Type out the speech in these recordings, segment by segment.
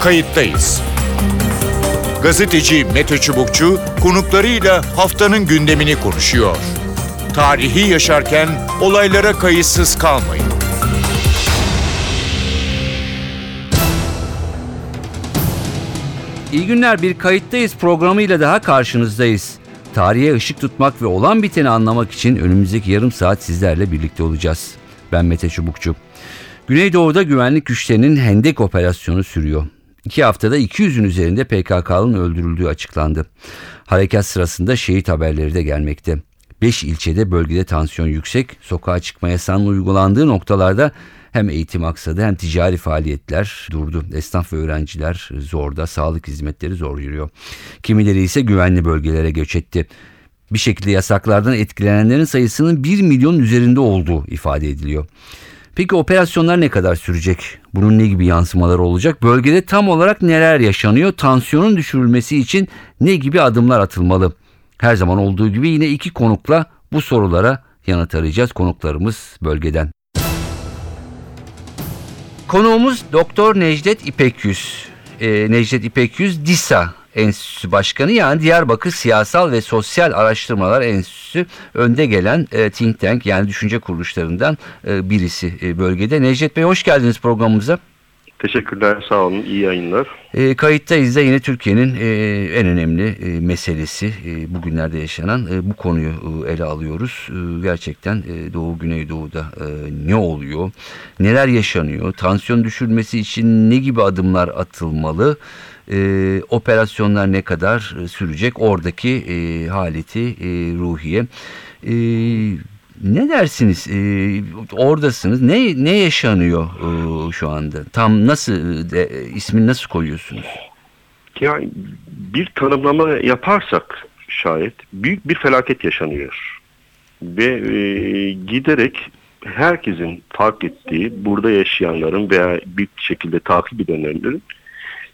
kayıttayız. Gazeteci Mete Çubukçu konuklarıyla haftanın gündemini konuşuyor. Tarihi yaşarken olaylara kayıtsız kalmayın. İyi günler bir kayıttayız programıyla daha karşınızdayız. Tarihe ışık tutmak ve olan biteni anlamak için önümüzdeki yarım saat sizlerle birlikte olacağız. Ben Mete Çubukçu. Güneydoğu'da güvenlik güçlerinin Hendek operasyonu sürüyor. İki haftada 200'ün üzerinde PKK'nın öldürüldüğü açıklandı. Harekat sırasında şehit haberleri de gelmekte. 5 ilçede bölgede tansiyon yüksek, sokağa çıkma yasağının uygulandığı noktalarda hem eğitim aksadı hem ticari faaliyetler durdu. Esnaf ve öğrenciler zorda, sağlık hizmetleri zor yürüyor. Kimileri ise güvenli bölgelere göç etti. Bir şekilde yasaklardan etkilenenlerin sayısının 1 milyon üzerinde olduğu ifade ediliyor. Peki operasyonlar ne kadar sürecek? Bunun ne gibi yansımaları olacak? Bölgede tam olarak neler yaşanıyor? Tansiyonun düşürülmesi için ne gibi adımlar atılmalı? Her zaman olduğu gibi yine iki konukla bu sorulara yanıt arayacağız konuklarımız bölgeden. Konuğumuz Doktor Necdet İpekyüz. Ee, Necdet İpekyüz DİSA Enstitüsü Başkanı yani Diyarbakır Siyasal ve Sosyal Araştırmalar Enstitüsü önde gelen e, think tank yani düşünce kuruluşlarından e, birisi e, bölgede. Necdet Bey hoş geldiniz programımıza. Teşekkürler, sağ olun. İyi yayınlar. E, kayıttayız da yine Türkiye'nin e, en önemli e, meselesi e, bugünlerde yaşanan e, bu konuyu e, ele alıyoruz. E, gerçekten e, Doğu Güneydoğu'da e, ne oluyor, neler yaşanıyor, tansiyon düşürmesi için ne gibi adımlar atılmalı, e, operasyonlar ne kadar e, sürecek, oradaki e, haleti e, ruhiye. E, ne dersiniz? Ee, oradasınız. Ne ne yaşanıyor e, şu anda? Tam nasıl de, ismini nasıl koyuyorsunuz? Yani bir tanımlama yaparsak şayet büyük bir felaket yaşanıyor. Ve e, giderek herkesin fark ettiği, burada yaşayanların veya bir şekilde takip edenlerin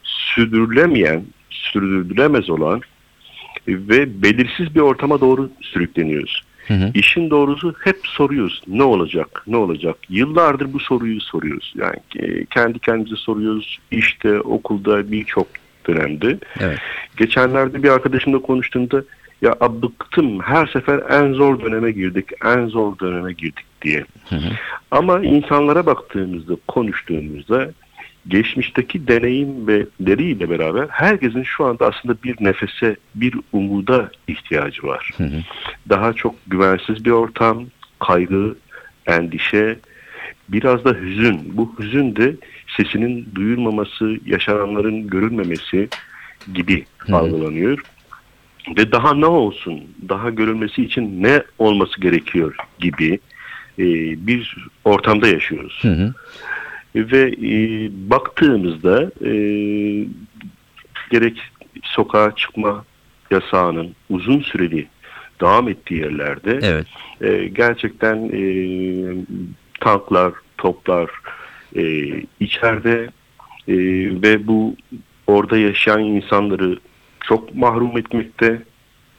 sürdürülemeyen, sürdürülemez olan ve belirsiz bir ortama doğru sürükleniyoruz. Hı hı. İşin doğrusu hep soruyoruz ne olacak ne olacak? Yıllardır bu soruyu soruyoruz. Yani e, kendi kendimize soruyoruz. İşte okulda birçok dönemde. Evet. geçenlerde bir arkadaşımla konuştuğumda ya bıktım. Her sefer en zor döneme girdik en zor döneme girdik. diye. Hı hı. ama insanlara baktığımızda konuştuğumuzda geçmişteki deneyimleriyle beraber herkesin şu anda aslında bir nefese, bir umuda ihtiyacı var. Hı hı. Daha çok güvensiz bir ortam, kaygı, endişe, biraz da hüzün. Bu hüzün de sesinin duyulmaması, yaşananların görülmemesi gibi hı hı. algılanıyor. Ve daha ne olsun, daha görülmesi için ne olması gerekiyor gibi e, bir ortamda yaşıyoruz. Hı hı ve e, baktığımızda e, gerek sokağa çıkma yasağının uzun süreli devam ettiği yerlerde evet. e, gerçekten e, tanklar, toplar e, içeride e, ve bu orada yaşayan insanları çok mahrum etmekte.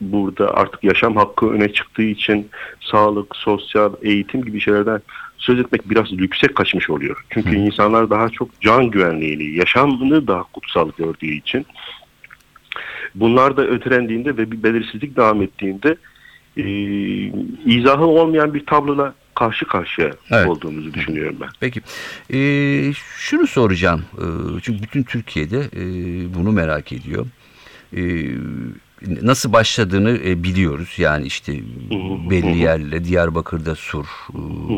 Burada artık yaşam hakkı öne çıktığı için sağlık, sosyal, eğitim gibi şeylerden söz etmek biraz yüksek kaçmış oluyor. Çünkü Hı. insanlar daha çok can güvenliğini, yaşamını daha kutsal gördüğü için bunlar da ötelendiğinde ve bir belirsizlik devam ettiğinde e, izahı olmayan bir tablola karşı karşıya evet. olduğumuzu düşünüyorum ben. Peki. Ee, şunu soracağım. Ee, çünkü bütün Türkiye'de e, bunu merak ediyor. Ee, nasıl başladığını e, biliyoruz. Yani işte belli yerlere Diyarbakır'da Sur,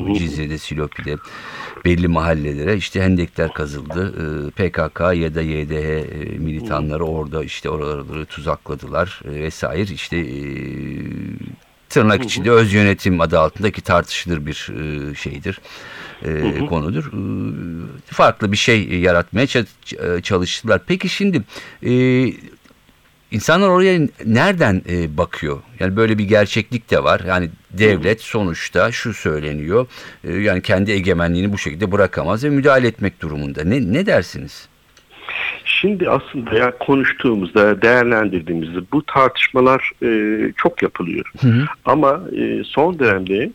e, Cizre'de, Silopi'de belli mahallelere işte hendekler kazıldı. E, PKK ya da YDH militanları orada işte oraları tuzakladılar vesaire. İşte tırnak içinde öz yönetim adı altındaki tartışılır bir şeydir. konudur. farklı bir şey yaratmaya çalıştılar. Peki şimdi İnsanlar oraya nereden e, bakıyor? Yani böyle bir gerçeklik de var. Yani devlet sonuçta şu söyleniyor. E, yani kendi egemenliğini bu şekilde bırakamaz ve müdahale etmek durumunda. Ne, ne dersiniz? Şimdi aslında ya konuştuğumuzda, değerlendirdiğimizde bu tartışmalar e, çok yapılıyor. Hı hı. Ama e, son dönemde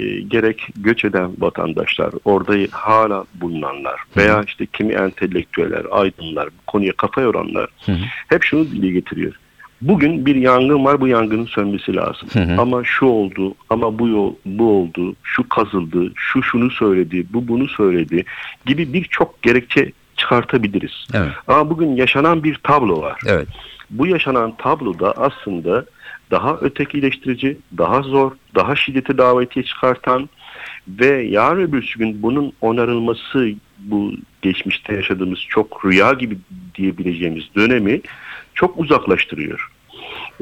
e, gerek göç eden vatandaşlar, orada hala bulunanlar veya işte kimi entelektüeller, aydınlar, bu konuya kafa yoranlar Hı hı. hep şunu dile getiriyor. Bugün bir yangın var, bu yangının sönmesi lazım. Hı hı. Ama şu oldu, ama bu yol, bu oldu, şu kazıldı, şu şunu söyledi, bu bunu söyledi gibi birçok gerekçe çıkartabiliriz. Evet. Ama bugün yaşanan bir tablo var. Evet. Bu yaşanan tabloda aslında daha ötekileştirici, daha zor, daha şiddeti davetiye çıkartan ve yarın öbür gün bunun onarılması bu geçmişte yaşadığımız çok rüya gibi diyebileceğimiz dönemi çok uzaklaştırıyor.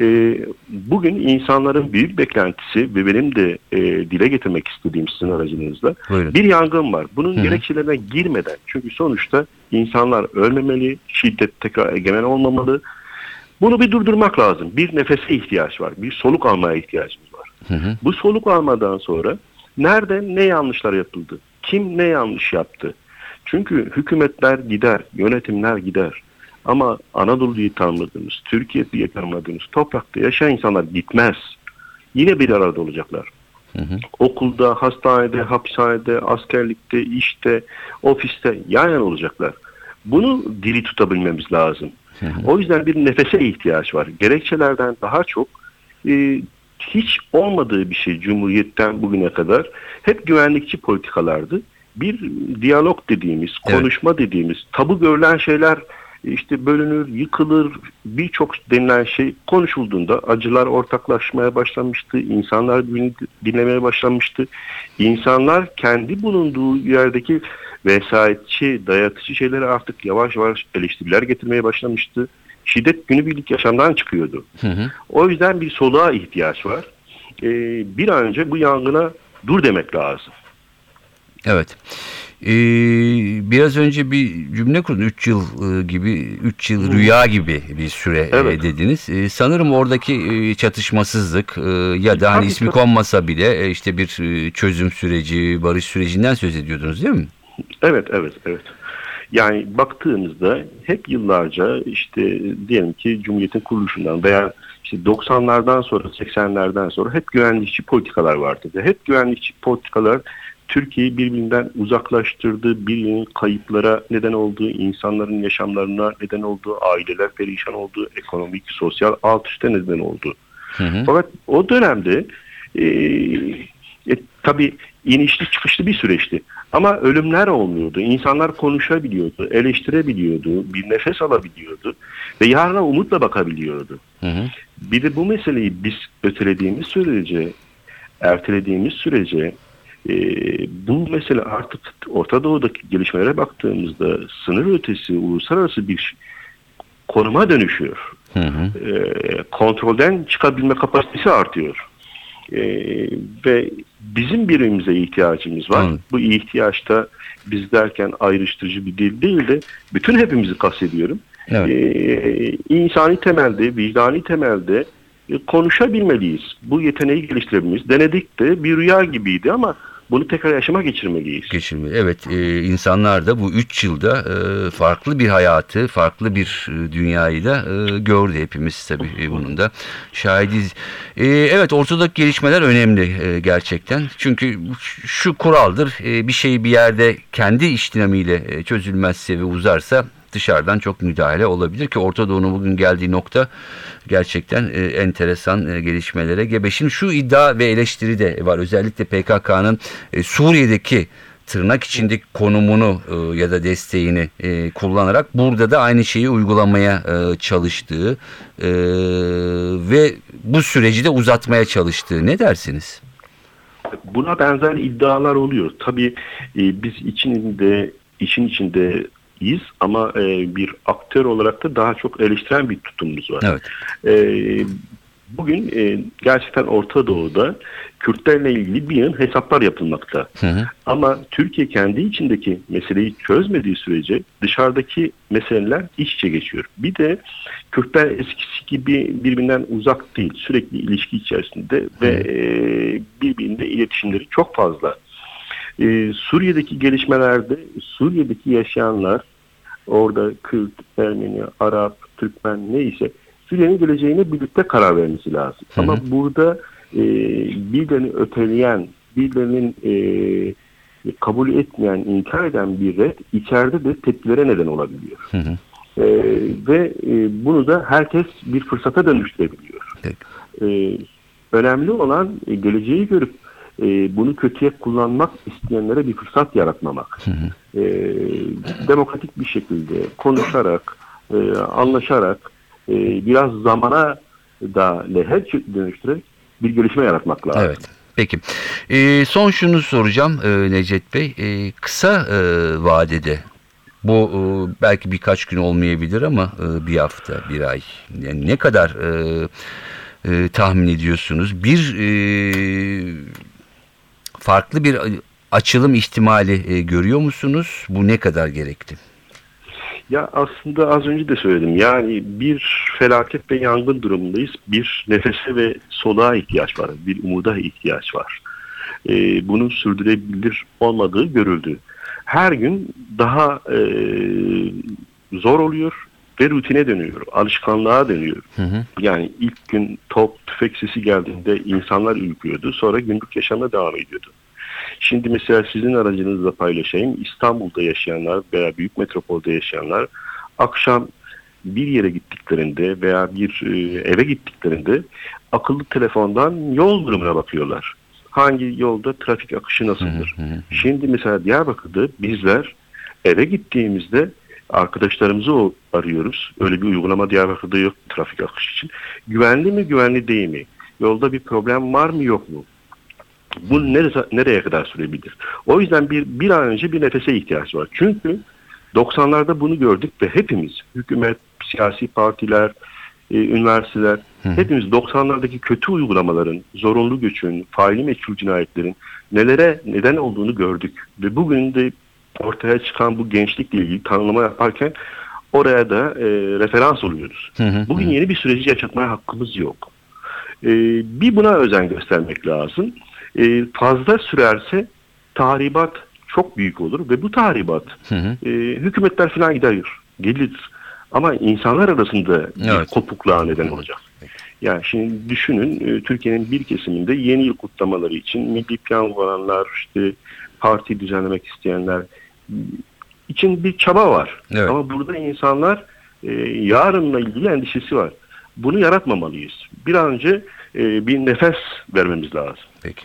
Ee, bugün insanların büyük beklentisi ve benim de e, dile getirmek istediğim sizin aracınızda Buyurun. bir yangın var. Bunun Hı hı. gerekçelerine girmeden çünkü sonuçta insanlar ölmemeli, şiddet tekrar egemen olmamalı. Bunu bir durdurmak lazım. Bir nefese ihtiyaç var. Bir soluk almaya ihtiyacımız var. Hı hı. Bu soluk almadan sonra nerede ne yanlışlar yapıldı? Kim ne yanlış yaptı? Çünkü hükümetler gider, yönetimler gider. Ama Anadolu'yu tanımadığımız, Türkiye'yi tanımadığımız toprakta yaşayan insanlar gitmez. Yine bir arada olacaklar. Hı hı. Okulda, hastanede, hapishanede, askerlikte, işte, ofiste yan yana olacaklar. Bunu diri tutabilmemiz lazım. O yüzden bir nefese ihtiyaç var. Gerekçelerden daha çok e, hiç olmadığı bir şey Cumhuriyet'ten bugüne kadar hep güvenlikçi politikalardı. Bir diyalog dediğimiz, Evet. konuşma dediğimiz, tabu görülen şeyler işte bölünür, yıkılır, birçok denilen şey konuşulduğunda acılar ortaklaşmaya başlamıştı, insanlar birbirini dinlemeye başlamıştı. İnsanlar kendi bulunduğu yerdeki vesayetçi, dayatıcı şeyleri artık yavaş yavaş eleştiriler getirmeye başlamıştı. Şiddet günübirlik yaşamdan çıkıyordu. Hı hı. O yüzden bir soluğa ihtiyaç var. Ee, bir an önce bu yangına dur demek lazım. Evet. Ee, biraz önce bir cümle kurdun. 3 yıl e, gibi, 3 yıl rüya gibi bir süre e, Evet. dediniz. E, sanırım oradaki e, çatışmasızlık ya da hani ismi konmasa bile işte bir çözüm süreci, barış sürecinden söz ediyordunuz değil mi? Evet, evet, evet. Yani baktığımızda hep yıllarca işte diyelim ki Cumhuriyet'in kuruluşundan veya işte 90'lardan sonra 80'lerden sonra hep güvenlikçi politikalar vardı. Hep güvenlikçi politikalar Türkiye'yi birbirinden uzaklaştırdı, birbirinin kayıplara neden olduğu, insanların yaşamlarına neden olduğu, aileler perişan oldu, ekonomik, sosyal alt üstte neden oldu. Hı hı. Fakat o dönemde e, e, tabii inişli çıkışlı bir süreçti. Ama ölümler olmuyordu. İnsanlar konuşabiliyordu, eleştirebiliyordu, bir nefes alabiliyordu ve yarına umutla bakabiliyordu. Hı hı. Bir de bu meseleyi biz ötelediğimiz sürece, ertelediğimiz sürece e, bu mesele artık Orta Doğu'daki gelişmelere baktığımızda sınır ötesi, uluslararası bir konuma dönüşüyor Hı hı. e, kontrolden çıkabilme kapasitesi artıyor. E, ve bizim birbirimize ihtiyacımız var. Anladım. Bu ihtiyaçta biz derken ayrıştırıcı bir dil değil de bütün hepimizi kastediyorum. Evet. E, insani temelde, vicdani temelde e, konuşabilmeliyiz. Bu yeteneği geliştirebilmeliyiz. Denedik de bir rüya gibiydi ama bunu tekrar yaşama geçirmeliyiz. Geçirme. Evet, e, insanlar da bu 3 yılda e, farklı bir hayatı, farklı bir e, dünyayı da e, gördü hepimiz tabii e, bunun da şahidiz. E, evet, ortadaki gelişmeler önemli e, gerçekten. Çünkü şu kuraldır, e, bir şey bir yerde kendi iş dinamiğiyle e, çözülmezse ve uzarsa dışarıdan çok müdahale olabilir ki Orta Doğu'nun bugün geldiği nokta gerçekten e, enteresan e, gelişmelere gebe. Şimdi şu iddia ve eleştiri de var. Özellikle PKK'nın e, Suriye'deki tırnak içindeki konumunu e, ya da desteğini e, kullanarak burada da aynı şeyi uygulamaya e, çalıştığı ve bu süreci de uzatmaya çalıştığı ne dersiniz? Buna benzer iddialar oluyor. Tabii biz içinde işin içindeyiz ama e, bir aktör olarak da daha çok eleştiren bir tutumumuz var. Evet. E, bugün e, gerçekten Orta Doğu'da Kürtlerle ilgili bir yığın hesaplar yapılmakta. Hı hı. Ama Türkiye kendi içindeki meseleyi çözmediği sürece dışarıdaki meseleler iç içe geçiyor. Bir de Kürtler eskisi gibi birbirinden uzak değil. Sürekli ilişki içerisinde ve e, birbirinde iletişimleri çok fazla. E, Suriye'deki gelişmelerde Suriye'deki yaşayanlar orada Kürt, Ermeni, Arap, Türkmen neyse Suriye'nin geleceğine birlikte karar vermesi lazım. Hı hı. Ama burada e, birbirini öteleyen birilerinin e, kabul etmeyen, inkar eden bir red içeride de tepkilere neden olabiliyor. Hı hı. E, ve e, bunu da herkes bir fırsata dönüştürebiliyor. Peki. E, önemli olan e, geleceği görüp e, bunu kötüye kullanmak isteyenlere bir fırsat yaratmamak. E, demokratik bir şekilde konuşarak, e, anlaşarak, e, biraz zamana da leher dönüştürerek bir gelişme yaratmak lazım. Evet. Peki. Ee, son şunu soracağım e, Necdet Bey. E, kısa e, vadede bu e, belki birkaç gün olmayabilir ama e, bir hafta, bir ay. Yani ne kadar e, e, tahmin ediyorsunuz? Bir e, farklı bir açılım ihtimali e, görüyor musunuz? Bu ne kadar gerekli? Ya aslında az önce de söyledim. Yani bir felaket ve yangın durumundayız. Bir nefese ve soluğa ihtiyaç var. Bir umuda ihtiyaç var. Ee, bunun sürdürebilir olmadığı görüldü. Her gün daha e, zor oluyor ve rutine dönüyor. Alışkanlığa dönüyor. Hı hı. Yani ilk gün top, tüfek sesi geldiğinde insanlar ürküyordu. Sonra günlük yaşamına devam ediyordu. Şimdi mesela sizin aracınızla paylaşayım. İstanbul'da yaşayanlar veya büyük metropolde yaşayanlar akşam bir yere gittiklerinde veya bir e, eve gittiklerinde akıllı telefondan yol durumuna bakıyorlar. Hangi yolda trafik akışı nasıldır? Şimdi mesela Diyarbakır'da bizler eve gittiğimizde arkadaşlarımızı o- arıyoruz. Öyle bir uygulama Diyarbakır'da yok trafik akışı için. Güvenli mi güvenli değil mi? Yolda bir problem var mı yok mu? Bu nereye, nereye kadar sürebilir? O yüzden bir, bir an önce bir nefese ihtiyaç var. Çünkü 90'larda bunu gördük ve hepimiz, hükümet, siyasi partiler, e, üniversiteler, hepimiz 90'lardaki kötü uygulamaların, zorunlu göçün, faili meçhul cinayetlerin nelere neden olduğunu gördük. Ve bugün de ortaya çıkan bu gençlikle ilgili tanımlama yaparken oraya da e, referans oluyoruz. Hı hı, Bugün hı. yeni bir süreci yaşatmaya hakkımız yok. E, bir buna özen göstermek lazım. E, fazla sürerse tahribat çok büyük olur ve bu tahribat Hı hı. e, hükümetler falan gider gelir. Ama insanlar arasında bir Evet. kopukluğa neden olacak. Yani şimdi düşünün e, Türkiye'nin bir kesiminde yeni yıl kutlamaları için milli piyango alanlar, işte parti düzenlemek isteyenler için bir çaba var. Evet. Ama burada insanlar e, yarınla ilgili endişesi var. Bunu yaratmamalıyız. Bir an önce e, bir nefes vermemiz lazım. Peki.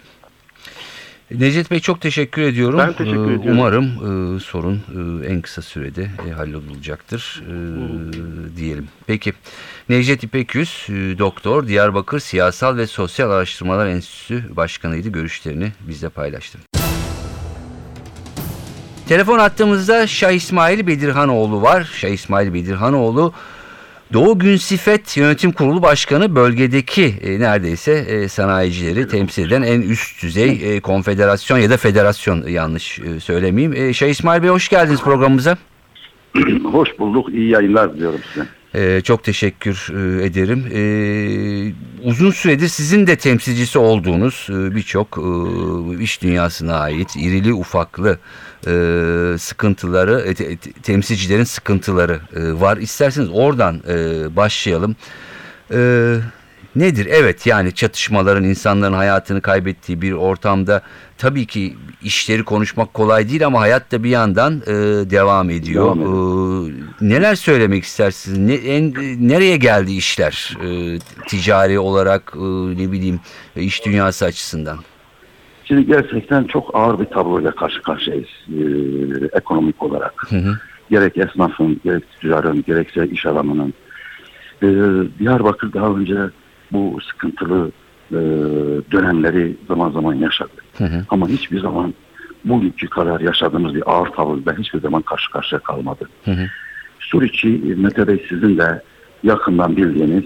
Necdet Bey çok teşekkür ediyorum. Ben teşekkür Ee, ediyorum. Umarım e, sorun e, en kısa sürede e, hallolacaktır e, diyelim. Peki. Necdet İpekyüz, e, doktor, Diyarbakır Siyasal ve Sosyal Araştırmalar Enstitüsü Başkanıydı. Görüşlerini bizle paylaştı. Telefon attığımızda Şah İsmail Bedirhanoğlu var. Şah İsmail Bedirhanoğlu Doğu Günsifet Yönetim Kurulu Başkanı bölgedeki e, neredeyse e, sanayicileri temsil eden en üst düzey e, konfederasyon ya da federasyon yanlış e, söylemeyeyim. E, Şah İsmail Bey hoş geldiniz programımıza. Hoş bulduk. İyi yayınlar diliyorum size. E, çok teşekkür e, ederim. E, uzun süredir sizin de temsilcisi olduğunuz e, birçok e, iş dünyasına ait irili ufaklı sıkıntıları, te- te- temsilcilerin sıkıntıları var. İsterseniz oradan başlayalım. E, nedir? Evet yani çatışmaların insanların hayatını kaybettiği bir ortamda tabii ki işleri konuşmak kolay değil ama hayat da bir yandan e, devam ediyor. Devam E, neler söylemek istersiniz? Ne, en, nereye geldi işler e, ticari olarak e, ne bileyim e, iş dünyası açısından? Şimdi gerçekten çok ağır bir tabloyla karşı karşıyayız e, ekonomik olarak. Hı hı. Gerek esnafın, gerek tüccarın, gerekse iş adamının. E, Diyarbakır daha önce bu sıkıntılı e, dönemleri zaman zaman yaşadı. Hı hı. Ama hiçbir zaman bugünkü kadar yaşadığımız bir ağır tabloyla hiçbir zaman karşı karşıya kalmadı. Hı hı. Suriçi, Mete Bey sizin de yakından bildiğiniz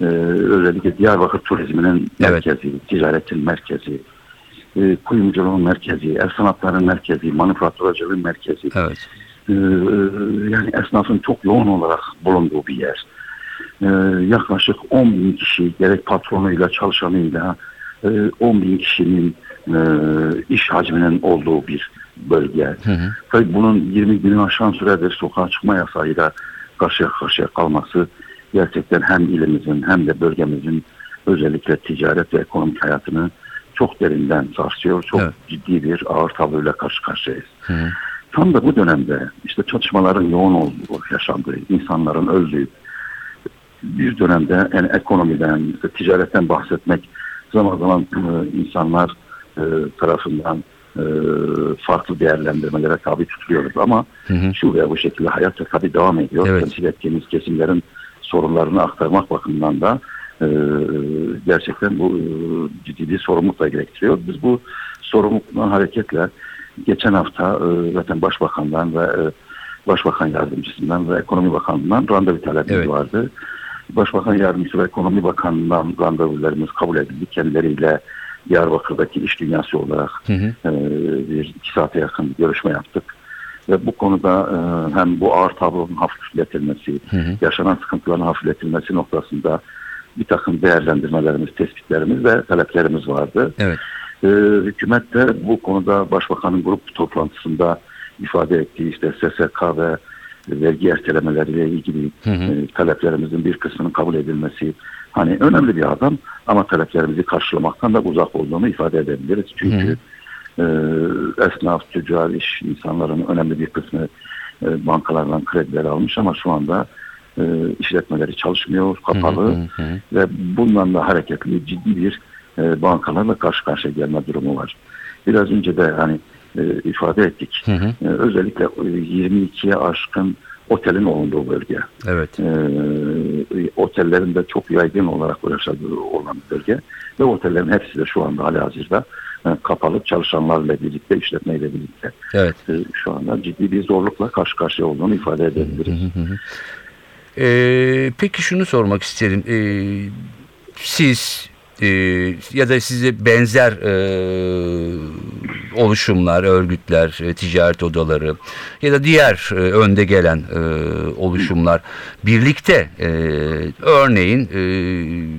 e, özellikle Diyarbakır turizminin Evet. merkezi, ticaretin merkezi, e, kuyumculuğun merkezi, el sanatlarının merkezi, manifaturacılığın merkezi. Evet. E, e, yani esnafın çok yoğun olarak bulunduğu bir yer. E, yaklaşık 10 bin kişi gerek patronuyla çalışanıyla e, 10 bin kişinin e, iş hacminin olduğu bir bölge. Hı hı. Tabii bunun 20 günü aşan süredir sokağa çıkma yasağıyla karşıya karşıya kalması gerçekten hem ilimizin hem de bölgemizin özellikle ticaret ve ekonomik hayatını çok derinden sarsıyor. Çok Evet. ciddi bir ağır tabluyla karşı karşıyayız. Hı hı. Tam da bu dönemde işte çatışmaların yoğun olduğu, yaşandığı, insanların öldüğü bir dönemde yani ekonomiden, işte ticaretten bahsetmek zaman zaman e, insanlar e, tarafından e, farklı değerlendirmelere tabi tutuluyoruz ama Hı hı. şu veya bu şekilde hayat tabii devam ediyor. Evet. Temsil ettiğimiz kesimlerin sorunlarını aktarmak bakımından da e, gerçekten bu e, ciddi bir sorumlulukla gerektiriyor. Biz bu sorumluluktan hareketle geçen hafta e, zaten Başbakan'dan ve e, Başbakan Yardımcısından ve Ekonomi Bakanlığı'ndan randevu talebimiz Evet. vardı. Başbakan Yardımcısı ve Ekonomi Bakanlığı'ndan randevularımız kabul edildi. Kendileriyle Diyarbakır'daki iş dünyası olarak Hı hı. e, bir iki saate yakın bir görüşme yaptık. Ve bu konuda e, hem bu ağır tablonun hafifletilmesi, Hı hı. yaşanan sıkıntıların hafifletilmesi noktasında bir takım değerlendirmelerimiz, tespitlerimiz ve taleplerimiz vardı. Evet. Ee, hükümet de bu konuda başbakanın grup toplantısında ifade ettiği işte SSK ve vergi ertelemeleriyle ilgili Hı hı. e, taleplerimizin bir kısmının kabul edilmesi hani önemli bir adam ama taleplerimizi karşılamaktan da uzak olduğunu ifade edebiliriz. Çünkü e, esnaf, tüccar, iş insanların önemli bir kısmı e, bankalardan krediler almış ama şu anda e, işletmeleri çalışmıyor, kapalı Hı hı hı. ve bundan da hareketli ciddi bir e, bankalarla karşı karşıya gelme durumu var. Biraz önce de hani e, ifade ettik. Hı hı. E, özellikle e, 22'ye aşkın otelin olunduğu bölge. Evet. E, otellerin de çok yaygın olarak yaşadığı olan bölge. Ve otellerin hepsi de şu anda halihazırda e, kapalı çalışanlarla birlikte, işletmeyle birlikte Evet. e, şu anda ciddi bir zorlukla karşı karşıya olduğunu ifade edebiliriz. Ee, peki şunu sormak isterim. Ee, siz e, ya da size benzer e, oluşumlar, örgütler, e, ticaret odaları ya da diğer e, önde gelen e, oluşumlar birlikte e, örneğin e,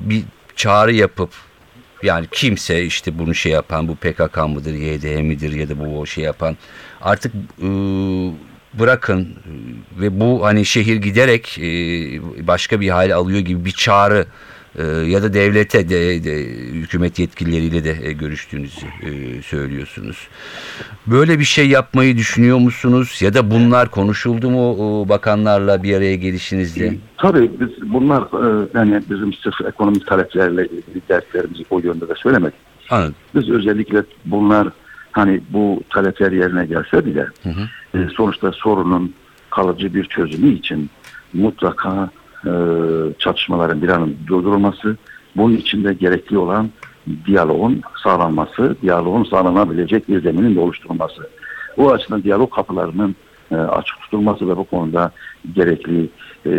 bir çağrı yapıp yani kimse işte bunu şey yapan bu PKK mıdır, YDH midir ya da bu o şey yapan artık e, bırakın e, ve bu hani şehir giderek e, başka bir hal alıyor gibi bir çağrı e, ya da devlete de, de hükümet yetkilileriyle de e, görüştüğünüzü e, söylüyorsunuz. Böyle bir şey yapmayı düşünüyor musunuz ya da bunlar konuşuldu mu bakanlarla bir araya gelişinizde? Tabii biz bunlar e, yani bizim sırf ekonomik taleplerle ilgili derslerimizi o yönde de söylemedik. Anladım. Biz özellikle bunlar hani bu talepler yerine gelse bile Hı hı. e, sonuçta sorunun kalıcı bir çözümü için mutlaka e, çatışmaların bir an durdurulması, bunun içinde gerekli olan diyaloğun sağlanması, diyaloğun sağlanabilecek bir zeminin de oluşturulması. Bu açıdan diyalog kapılarının e, açık tutulması ve bu konuda gerekli e,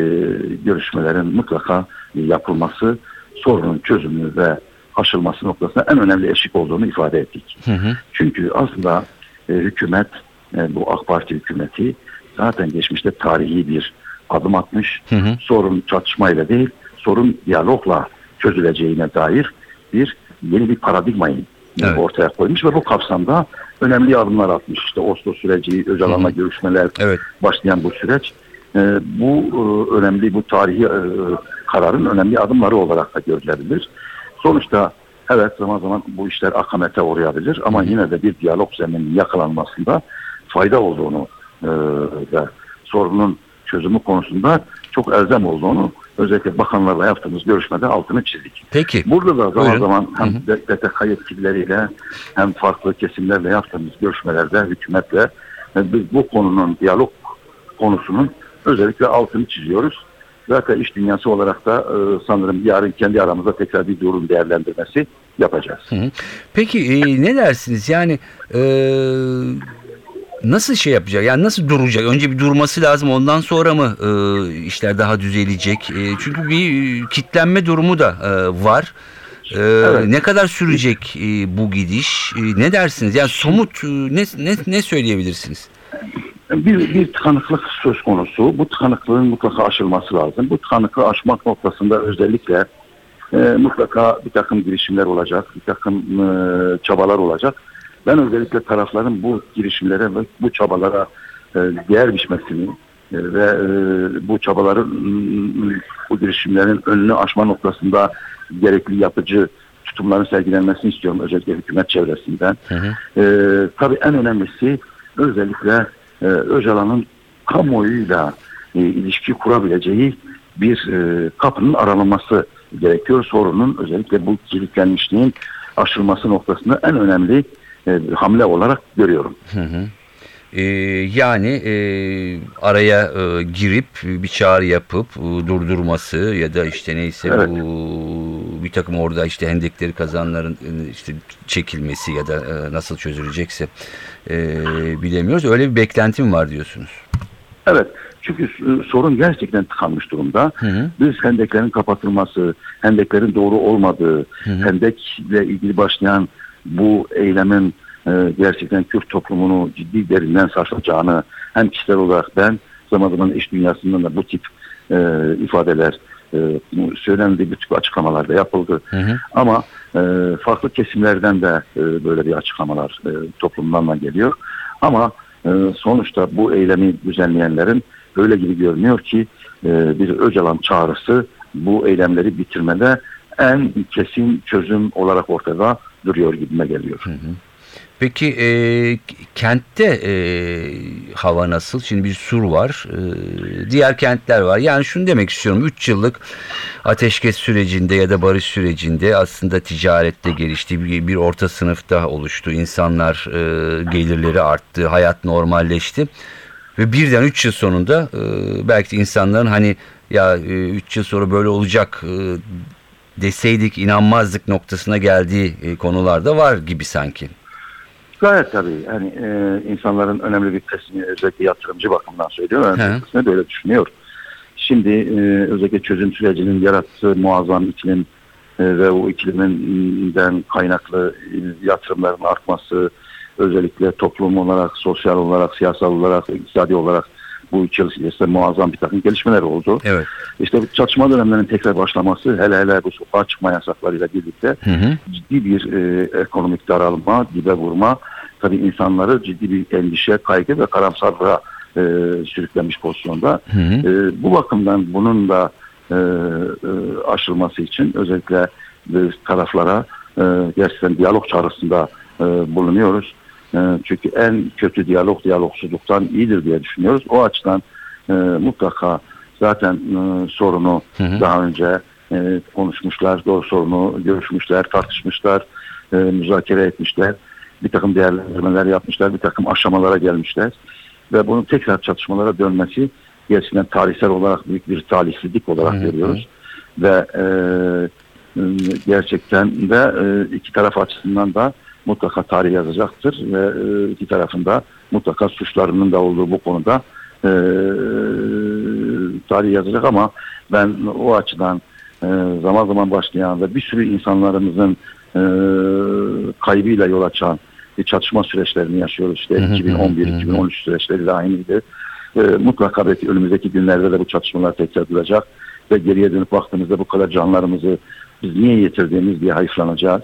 görüşmelerin mutlaka yapılması, sorunun çözümü ve aşılması noktasında en önemli eşik olduğunu ifade ettik. Hı hı. Çünkü aslında e, hükümet, e, bu AK Parti hükümeti zaten geçmişte tarihi bir adım atmış. Hı hı. Sorun çatışmayla değil, sorun diyalogla çözüleceğine dair bir yeni bir paradigmayı Evet. ortaya koymuş ve bu kapsamda önemli adımlar atmış. İşte Oslo süreci, Öcalan'la görüşmeler, Evet. başlayan bu süreç e, bu e, önemli bu tarihi e, kararın önemli adımları olarak da görülebilir. Sonuçta evet zaman zaman bu işler akamete uğrayabilir ama yine de bir diyalog zemininin yakalanmasında fayda olduğunu e, ve sorunun çözümü konusunda çok elzem olduğunu özellikle bakanlarla yaptığımız görüşmede altını çizdik. Peki. Burada da zaman Buyurun. zaman hem. BTK yetkilileriyle hem farklı kesimlerle yaptığımız görüşmelerde hükümetle biz bu konunun diyalog konusunun özellikle altını çiziyoruz. Zaten iş dünyası olarak da e, sanırım yarın kendi aramızda tekrar bir durum değerlendirmesi yapacağız. Hı hı. Peki e, ne dersiniz? Yani e, nasıl şey yapacak? Yani nasıl duracak? Önce bir durması lazım. Ondan sonra mı e, işler daha düzelecek? E, çünkü bir e, kitlenme durumu da e, var. E, Evet. Ne kadar sürecek e, bu gidiş? E, ne dersiniz? Yani somut e, ne ne ne söyleyebilirsiniz? Bir, bir tıkanıklık söz konusu. Bu tıkanıklığın mutlaka aşılması lazım. Bu tıkanıklığı aşmak noktasında özellikle e, mutlaka bir takım girişimler olacak, bir takım e, çabalar olacak. Ben özellikle tarafların bu girişimlere ve bu çabalara e, değer biçmesini e, ve e, bu çabaların bu girişimlerin önünü aşma noktasında gerekli yapıcı tutumların sergilenmesini istiyorum özellikle hükümet çevresinden. Hı hı. E, tabii en önemlisi özellikle e, Öcalan'ın kamuoyuyla e, ilişki kurabileceği bir e, kapının aranılması gerekiyor. Sorunun özellikle bu kilitlenmişliğin aşılması noktasında en önemli e, hamle olarak görüyorum. Ee, yani e, araya e, girip bir çağrı yapıp e, durdurması ya da işte neyse Evet. bu bir takım orada işte hendekleri kazanların e, işte çekilmesi ya da e, nasıl çözülecekse e, bilemiyoruz. Öyle bir beklentim var diyorsunuz. Evet. Çünkü e, sorun gerçekten tıkanmış durumda. Hı hı. Biz hendeklerin kapatılması, hendeklerin doğru olmadığı, Hı hı. hendekle ilgili başlayan bu eylemin e, gerçekten Kürt toplumunu ciddi derinden sarsacağını hem kişisel olarak ben zaman zaman iş dünyasından da bu tip e, ifadeler e, söylendi, bu tip açıklamalar da yapıldı. Hı hı. Ama e, farklı kesimlerden de e, böyle bir açıklamalar e, toplumdan da geliyor. Ama e, sonuçta bu eylemi düzenleyenlerin öyle gibi görünüyor ki e, bir Öcalan çağrısı bu eylemleri bitirmede en kesin çözüm olarak ortada duruyor gibime geliyor. Peki e, kentte e, hava nasıl? Şimdi bir sur var. e, diğer kentler var. Yani şunu demek istiyorum. 3 yıllık ateşkes sürecinde ya da barış sürecinde aslında ticarette gelişti. Bir, bir orta sınıfta oluştu. İnsanlar e, gelirleri arttı. Hayat normalleşti. Ve birden 3 yıl sonunda e, belki insanların hani ya 3 yıl sonra böyle olacak e, deseydik inanmazdık noktasına geldiği e, konular da var gibi sanki. Gayet tabii. Yani e, insanların önemli bir kısmı özellikle yatırımcı bakımdan söylüyorum. Önemli bir kısmı böyle düşünüyor. Şimdi e, özellikle çözüm sürecinin yarattığı muazzam iklim e, ve o ikliminden kaynaklı e, yatırımların artması özellikle toplum olarak, sosyal olarak, siyasal olarak, iktisadi olarak bu üç yıl içerisinde muazzam bir takım gelişmeler oldu. Evet. İşte bu çatışma dönemlerinin tekrar başlaması hele hele bu sokağa çıkma yasaklarıyla birlikte Hı hı. ciddi bir e, ekonomik daralma, dibe vurma, tabii insanları ciddi bir endişe, kaygı ve karamsarlığa e, sürüklenmiş pozisyonda. Hı hı. E, bu bakımdan bunun da e, e, aşılması için özellikle e, taraflara e, gerçekten diyalog çağrısında e, bulunuyoruz. E, çünkü en kötü diyalog diyalogsuzluktan iyidir diye düşünüyoruz. O açıdan e, mutlaka zaten e, sorunu Hı hı. daha önce e, konuşmuşlar, doğru sorunu görüşmüşler, tartışmışlar, e, müzakere etmişler. Bir takım değerlendirmeler yapmışlar, bir takım aşamalara gelmişler. Ve bunun tekrar çatışmalara dönmesi gerçekten tarihsel olarak büyük bir talihsizlik olarak Hı hı. görüyoruz. Ve e, e, gerçekten de e, iki taraf açısından da mutlaka tarih yazacaktır ve e, iki tarafında mutlaka suçlarının da olduğu bu konuda e, tarih yazacak ama ben o açıdan e, zaman zaman başlayan ve bir sürü insanlarımızın e, kaybıyla yol açan bir çatışma süreçlerini yaşıyoruz. İşte Hı hı hı hı. 2011-2013 süreçleri de aynıydı. E, mutlaka belki önümüzdeki günlerde de bu çatışmalar tekrar duracak ve geriye dönüp baktığımızda bu kadar canlarımızı biz niye yitirdiğimiz diye hayıflanacağız.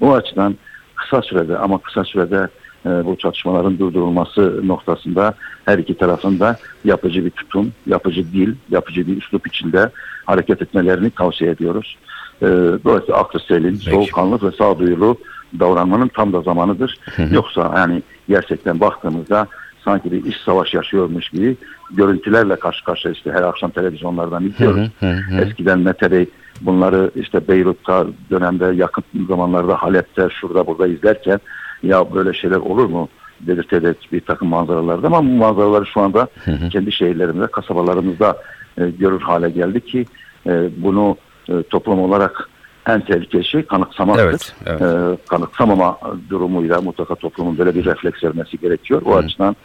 O açıdan kısa sürede ama kısa sürede e, bu çatışmaların durdurulması noktasında her iki tarafın da yapıcı bir tutum, yapıcı dil, yapıcı bir üslup içinde hareket etmelerini tavsiye ediyoruz. E, dolayısıyla aklı selim, soğukkanlı ve sağduyulu davranmanın tam da zamanıdır. Yoksa yani gerçekten baktığımızda sanki bir iş savaş yaşıyormuş gibi görüntülerle karşı karşıya işte her akşam televizyonlardan izliyoruz. Hı hı hı. Eskiden Mete Bey bunları işte Beyrut'ta dönemde yakın zamanlarda Halep'te şurada burada izlerken ya böyle şeyler olur mu dedirterek bir takım manzaralarda ama bu manzaraları şu anda kendi şehirlerimizde, kasabalarımızda e, görür hale geldi ki e, bunu e, toplum olarak en tehlikeli şey kanıksamaktır. Evet, evet. E, kanıksamama durumuyla mutlaka toplumun böyle bir refleks vermesi gerekiyor. O açıdan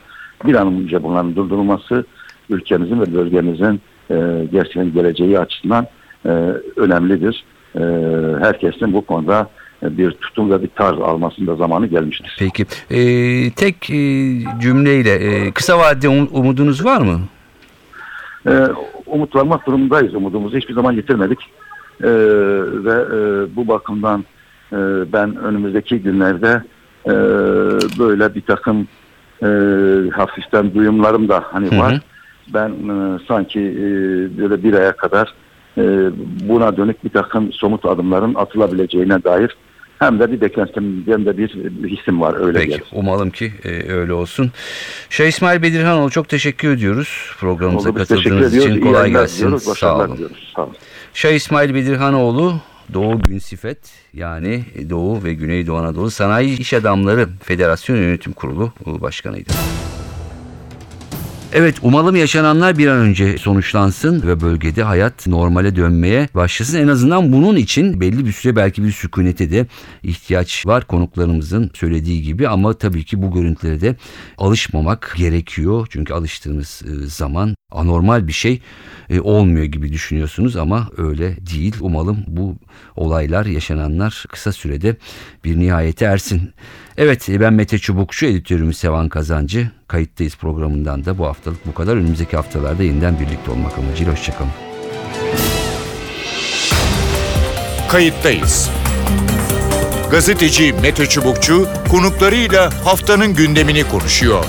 bir an önce bunların durdurulması ülkemizin ve bölgemizin e, gerçekten geleceği açısından e, önemlidir. E, herkesin bu konuda bir tutum ve bir tarz almasında zamanı gelmiştir. Peki. E, tek e, cümleyle e, kısa vadede um- umudunuz var mı? E, umut varmak durumundayız. Umudumuzu hiçbir zaman yitirmedik. E, ve e, bu bakımdan e, ben önümüzdeki günlerde e, böyle bir takım e, hafiften duyumlarım da hani Hı hı. var. Ben e, sanki e, böyle bir aya kadar buna dönük bir takım somut adımların atılabileceğine dair hem de bir beklentim hem de bir, bir hissim var öyle Peki diyelim. umalım ki e, öyle olsun. Şeyh İsmail Bedirhanoğlu çok teşekkür ediyoruz programımıza teşekkür katıldığınız için. Kolay gelsin. diliyoruz, Sağ olun. Sağ olun. Şeyh İsmail Bedirhanoğlu Doğu Günsifet yani Doğu ve Güneydoğu Anadolu Sanayi İş Adamları Federasyon Yönetim Kurulu Başkanıydı. Evet umalım yaşananlar bir an önce sonuçlansın ve bölgede hayat normale dönmeye başlasın. En azından bunun için belli bir süre belki bir sükunete de ihtiyaç var konuklarımızın söylediği gibi. Ama tabii ki bu görüntülere de alışmamak gerekiyor. Çünkü alıştığınız e, zaman anormal bir şey e, olmuyor gibi düşünüyorsunuz ama öyle değil. Umalım bu olaylar yaşananlar kısa sürede bir nihayete ersin. Evet ben Mete Çubukçu editörümüz Sevan Kazancı. Kayıttayız programından da bu haftalık bu kadar. Önümüzdeki haftalarda yeniden birlikte olmak amacıyla hoşçakalın. Kayıttayız. Gazeteci Mete Çubukçu konuklarıyla haftanın gündemini konuşuyor.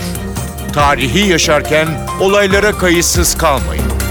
Tarihi yaşarken olaylara kayıtsız kalmayın.